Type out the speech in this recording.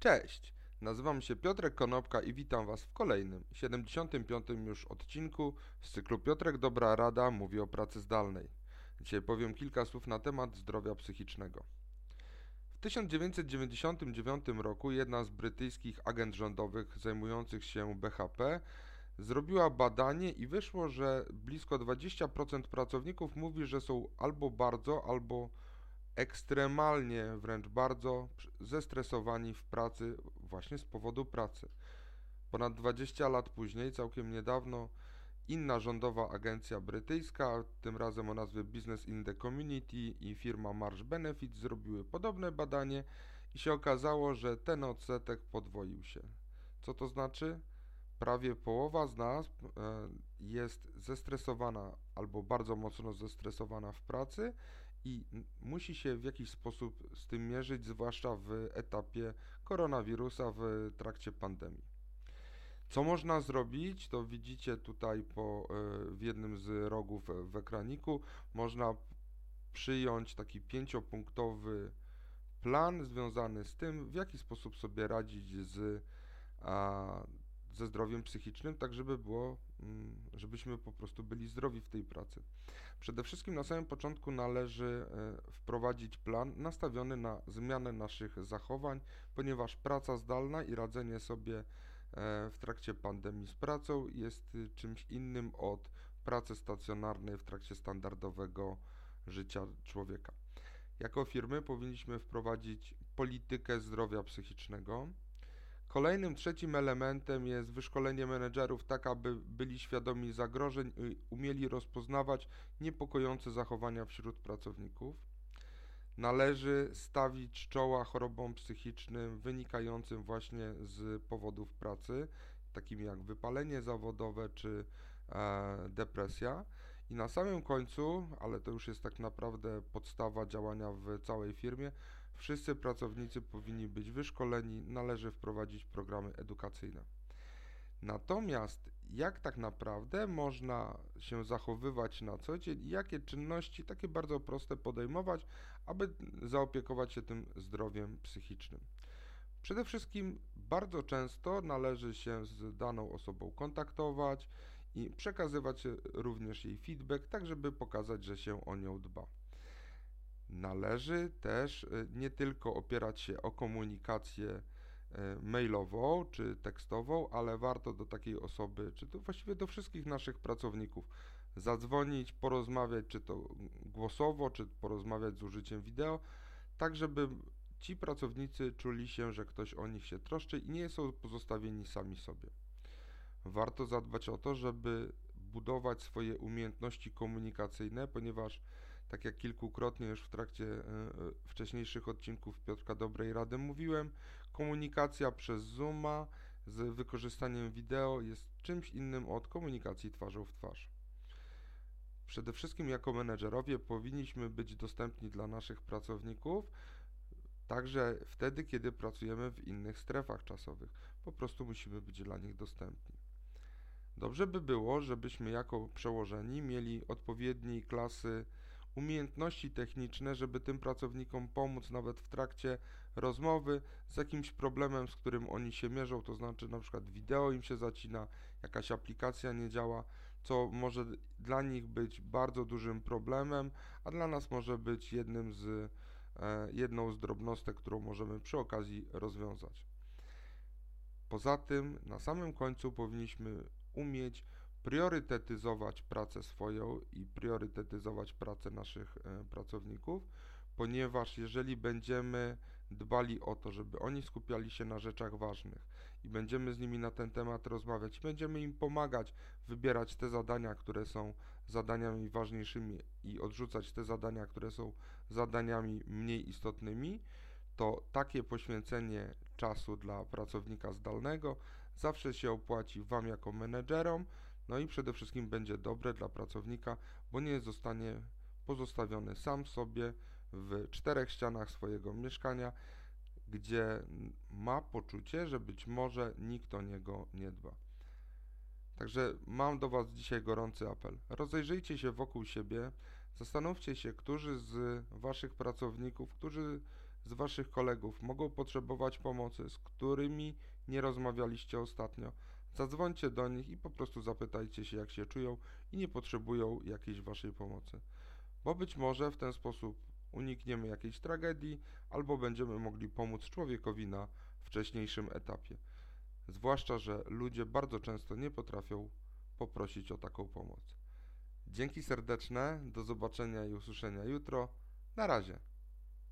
Cześć, nazywam się Piotrek Konopka i witam Was w kolejnym, 75. już odcinku z cyklu Piotrek Dobra Rada mówi o pracy zdalnej. Dzisiaj powiem kilka słów na temat zdrowia psychicznego. W 1999 roku jedna z brytyjskich agent rządowych zajmujących się BHP zrobiła badanie i wyszło, że blisko 20% pracowników mówi, że są albo bardzo, albo ekstremalnie, wręcz bardzo zestresowani w pracy właśnie z powodu pracy. Ponad 20 lat później, całkiem niedawno, inna rządowa agencja brytyjska, tym razem o nazwie Business in the Community i firma Marsh Benefits zrobiły podobne badanie i się okazało, że ten odsetek podwoił się. Co to znaczy? Prawie połowa z nas e, jest zestresowana albo bardzo mocno zestresowana w pracy i musi się w jakiś sposób z tym mierzyć, zwłaszcza w etapie koronawirusa, w trakcie pandemii. Co można zrobić, to widzicie tutaj po, e, w jednym z rogów w ekraniku. Można przyjąć taki pięciopunktowy plan związany z tym, w jaki sposób sobie radzić z a, ze zdrowiem psychicznym, tak żeby było, mm, żebyśmy po prostu byli zdrowi w tej pracy. Przede wszystkim na samym początku należy e, wprowadzić plan nastawiony na zmianę naszych zachowań, ponieważ praca zdalna i radzenie sobie e, w trakcie pandemii z pracą jest y, czymś innym od pracy stacjonarnej w trakcie standardowego życia człowieka. Jako firmy powinniśmy wprowadzić politykę zdrowia psychicznego, Kolejnym trzecim elementem jest wyszkolenie menedżerów tak, aby byli świadomi zagrożeń i umieli rozpoznawać niepokojące zachowania wśród pracowników. Należy stawić czoła chorobom psychicznym wynikającym właśnie z powodów pracy, takimi jak wypalenie zawodowe czy e, depresja. I na samym końcu, ale to już jest tak naprawdę podstawa działania w całej firmie, Wszyscy pracownicy powinni być wyszkoleni, należy wprowadzić programy edukacyjne. Natomiast jak tak naprawdę można się zachowywać na co dzień i jakie czynności takie bardzo proste podejmować, aby zaopiekować się tym zdrowiem psychicznym? Przede wszystkim bardzo często należy się z daną osobą kontaktować i przekazywać również jej feedback, tak żeby pokazać, że się o nią dba. Należy też y, nie tylko opierać się o komunikację y, mailową czy tekstową, ale warto do takiej osoby, czy to właściwie do wszystkich naszych pracowników zadzwonić, porozmawiać, czy to głosowo, czy porozmawiać z użyciem wideo, tak żeby ci pracownicy czuli się, że ktoś o nich się troszczy i nie są pozostawieni sami sobie. Warto zadbać o to, żeby budować swoje umiejętności komunikacyjne, ponieważ tak jak kilkukrotnie już w trakcie e, e, wcześniejszych odcinków Piotrka Dobrej Rady mówiłem, komunikacja przez Zooma z wykorzystaniem wideo jest czymś innym od komunikacji twarzą w twarz. Przede wszystkim jako menedżerowie powinniśmy być dostępni dla naszych pracowników, także wtedy, kiedy pracujemy w innych strefach czasowych. Po prostu musimy być dla nich dostępni. Dobrze by było, żebyśmy jako przełożeni mieli odpowiedniej klasy umiejętności techniczne, żeby tym pracownikom pomóc nawet w trakcie rozmowy z jakimś problemem, z którym oni się mierzą, to znaczy na przykład wideo im się zacina, jakaś aplikacja nie działa, co może dla nich być bardzo dużym problemem, a dla nas może być jednym z, e, jedną z drobnostek, którą możemy przy okazji rozwiązać. Poza tym na samym końcu powinniśmy umieć priorytetyzować pracę swoją i priorytetyzować pracę naszych e, pracowników, ponieważ jeżeli będziemy dbali o to, żeby oni skupiali się na rzeczach ważnych i będziemy z nimi na ten temat rozmawiać, będziemy im pomagać wybierać te zadania, które są zadaniami ważniejszymi i odrzucać te zadania, które są zadaniami mniej istotnymi, to takie poświęcenie czasu dla pracownika zdalnego zawsze się opłaci Wam jako menedżerom, no i przede wszystkim będzie dobre dla pracownika, bo nie zostanie pozostawiony sam sobie w czterech ścianach swojego mieszkania, gdzie ma poczucie, że być może nikt o niego nie dba. Także mam do Was dzisiaj gorący apel. Rozejrzyjcie się wokół siebie, zastanówcie się, którzy z Waszych pracowników, którzy z Waszych kolegów mogą potrzebować pomocy, z którymi nie rozmawialiście ostatnio, zadzwońcie do nich i po prostu zapytajcie się, jak się czują i nie potrzebują jakiejś Waszej pomocy. Bo być może w ten sposób unikniemy jakiejś tragedii albo będziemy mogli pomóc człowiekowi na wcześniejszym etapie. Zwłaszcza, że ludzie bardzo często nie potrafią poprosić o taką pomoc. Dzięki serdeczne, do zobaczenia i usłyszenia jutro. Na razie.